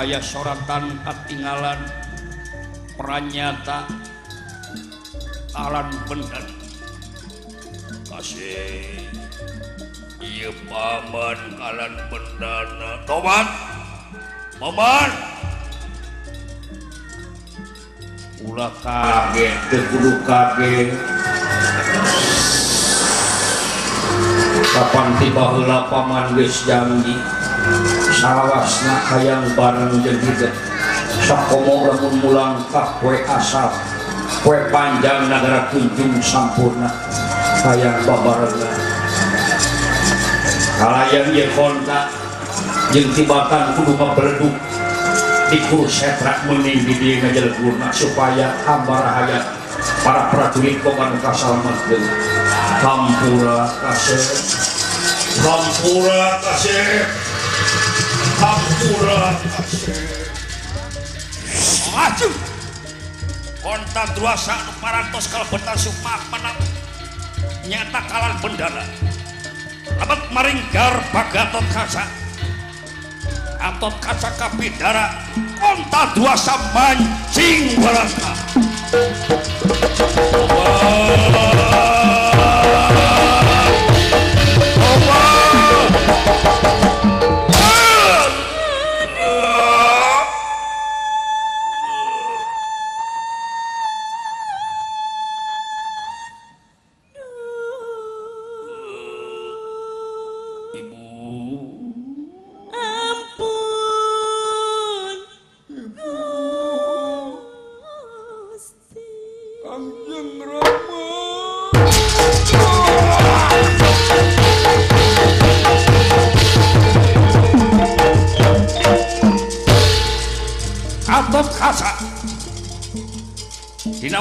ayah soratan katinggalan pernyata alan bener. Kasih. Iya paman alan bendana. Tobat. Paman. Ulah kaget terkudu kaget kapan tiba heula paman geus janji. salahna hayang barang jadi sakomoramun mulangkah kue asap kue panjang negara kunjung sampurna hayang babarna kalayan ieu kontak jeung tibatan kudu mableduk di kursetra mending di dieu ngajelgurna supaya hamba hayat para prajurit kokan kasalmetkeun kampura kasep kampura kasep kontak duasa parantos kalau bentar sumpah menang nyata kalan bendana labat maringgar bagatot kaca atot kaca kapidara kontak duasa mancing barangka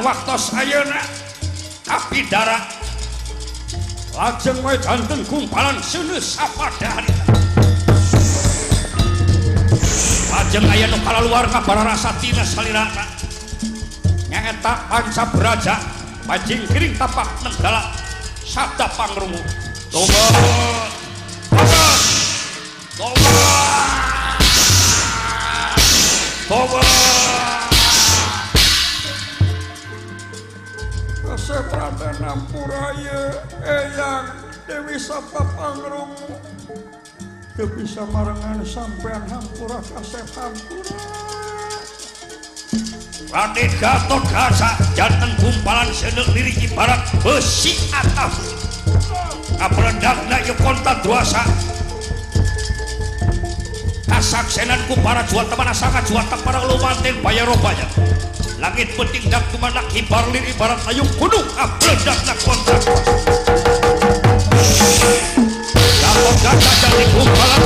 waktos Ayeuna tapi darah lajeng we ganteng kumpalan seuneus sapadari lajeng aya nu kalaluar kabararasa tina salirana nyaeta panca beraja bajing kiring tapak nenggala sabda pangrungu. Domba domba domba nampuraya eyang Dewi Sapa Pangrung. Teu bisa marengan sampean hampura kasep hampura. Radit Gatot Kaca jantan kumpalan sedek lirik ibarat besi atap ngapeledakna ieu kontak duasa. Kasaksenan ku para jual teman asaka jual tempat lumantin bayar robanya langit penting dan kemana kibar liri barat ayung kudu ah, abledak nak kontak. Lapor gajah dari kumpalan.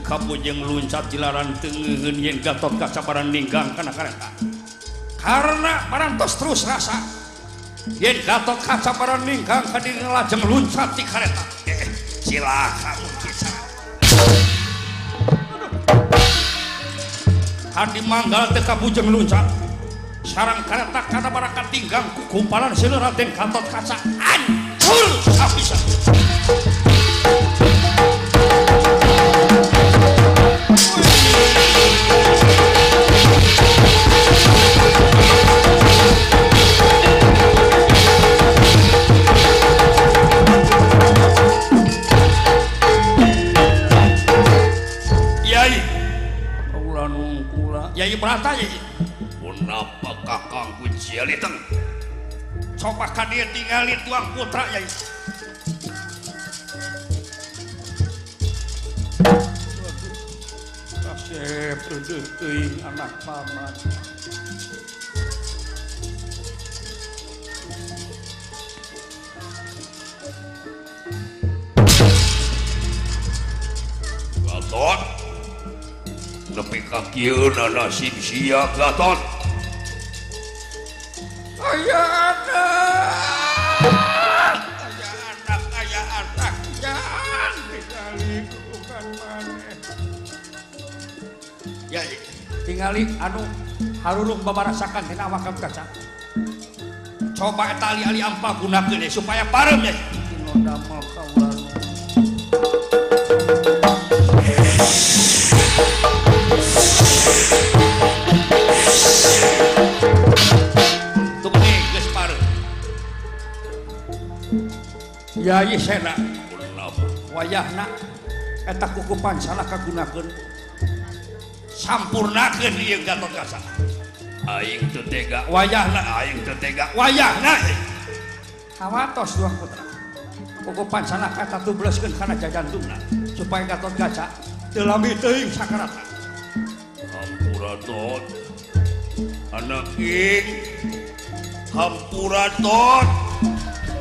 kapujeng luncat dilaran tengen yen gatot kacaparan ninggang kana kareta. Karena parantos terus rasa yen gatot kacaparan ninggang kadin lajeng luncat di kareta. Eh, silakan kisah. Hadi manggal teu kapujeng luncat sarang kareta kana baraka tinggang kukumpalan silu Raden Gatot Kaca. Hancur habisan Kenapa kakang kunciel iteng? Coba kan dia tinggalin tuang putra ya. Kasih pendek anak paman. nasib siap Gatot aya anak aya anak jangan dikalikan maneh ya tingali anu harurung babarasakan hina awak kaca coba eta ali-ali ampa gunakeun supaya parem ya dina damel kaula Yayi Sena. Wayahna eta kukupan salah kagunakeun. Sampurnakeun ieu Gatotkaca aing teu tega. Wayahna. Aing teu tega. Wayahna. Kawatos dua putra. Kukupan salah kata tubleuskeun kana jajantungna supaya Gatotkaca teu lami teuing sakarata. Hampura tot anak ing hampura tot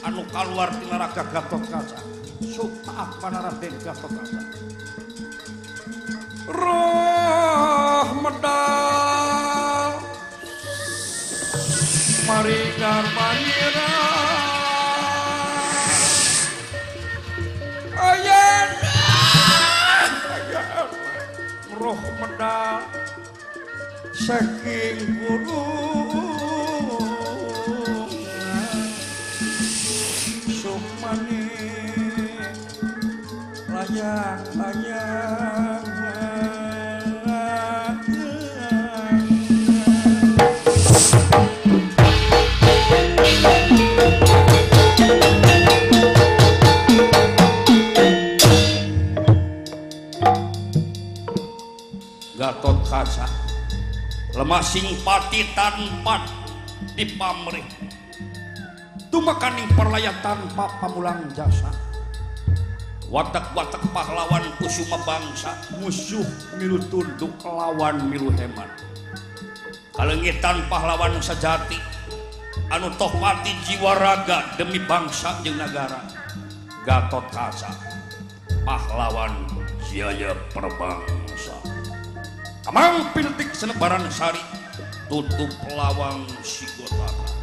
anu kaluar di neraka Gatot Kaca. Supaah panaraden Gatot Kaca? Roh medal. Marikan panira ayan. Roh medal. Saking gunung. Gatot lemah pati tanpa dipamrih. Tumakaning perlayan tanpa pamulang jasa watak-watak pahlawan kusuma bangsa musuh milu tunduk lawan milu hemat. Kalengitan pahlawan sejati. Anu toh mati jiwa raga demi bangsa jeung negara Gatot Kaca pahlawan Jaya perbangsa. Amang piltik senebaran sari tutup lawang sigotaka